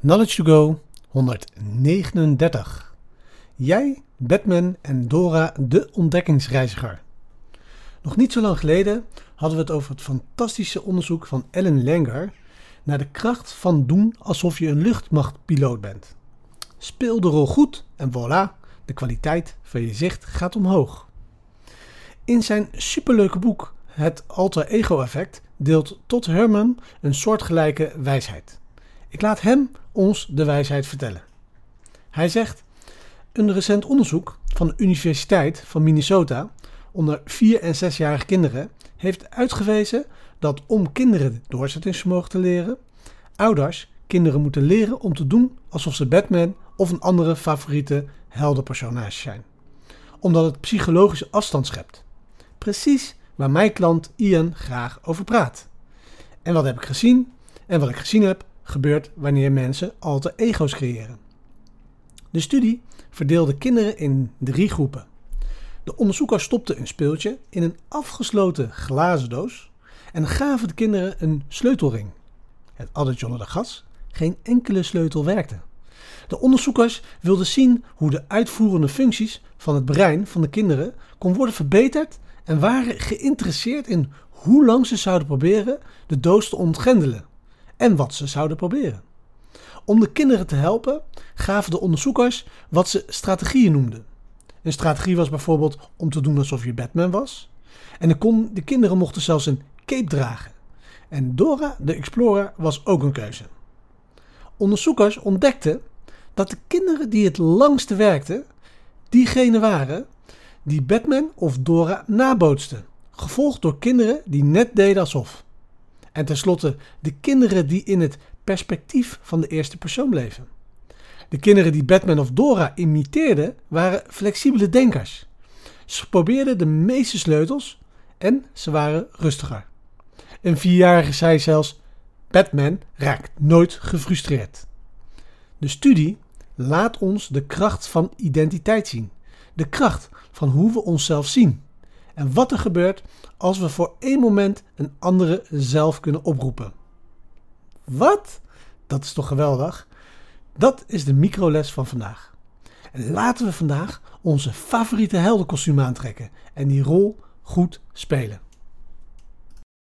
Knowledge to Go 139. Jij, Batman en Dora de ontdekkingsreiziger. Nog niet zo lang geleden hadden we het over het fantastische onderzoek van Ellen Langer naar de kracht van doen alsof je een luchtmachtpiloot bent. Speel de rol goed en voilà, de kwaliteit van je zicht gaat omhoog. In zijn superleuke boek Het Alter Ego Effect deelt Todd Herman een soortgelijke wijsheid. Ik laat hem ons de wijsheid vertellen. Hij zegt: Een recent onderzoek van de Universiteit van Minnesota onder 4 en 6-jarige kinderen heeft uitgewezen dat om kinderen doorzettingsvermogen te leren, ouders kinderen moeten leren om te doen alsof ze Batman of een andere favoriete heldenpersonage zijn. Omdat het psychologische afstand schept. Precies waar mijn klant Ian graag over praat. En wat heb ik gezien? En wat ik gezien heb, gebeurt wanneer mensen alter ego's creëren. De studie verdeelde kinderen in drie groepen. De onderzoekers stopten een speeltje in een afgesloten glazen doos en gaven de kinderen een sleutelring. Het addertje onder de gas, geen enkele sleutel werkte. De onderzoekers wilden zien hoe de uitvoerende functies van het brein van de kinderen kon worden verbeterd en waren geïnteresseerd in hoe lang ze zouden proberen de doos te ontgrendelen en wat ze zouden proberen. Om de kinderen te helpen gaven de onderzoekers wat ze strategieën noemden. Een strategie was bijvoorbeeld om te doen alsof je Batman was. En de, kon, de kinderen mochten zelfs een cape dragen. En Dora de Explorer was ook een keuze. Onderzoekers ontdekten dat de kinderen die het langste werkten, diegenen waren die Batman of Dora nabootsten, gevolgd door kinderen die net deden alsof. En tenslotte de kinderen die in het perspectief van de eerste persoon bleven. De kinderen die Batman of Dora imiteerden waren flexibele denkers. Ze probeerden de meeste sleutels en ze waren rustiger. Een vierjarige zei zelfs: Batman raakt nooit gefrustreerd. De studie laat ons de kracht van identiteit zien. De kracht van hoe we onszelf zien. En wat er gebeurt als we voor één moment een andere zelf kunnen oproepen. Wat? Dat is toch geweldig? Dat is de microles van vandaag. En laten we vandaag onze favoriete heldenkostuum aantrekken en die rol goed spelen.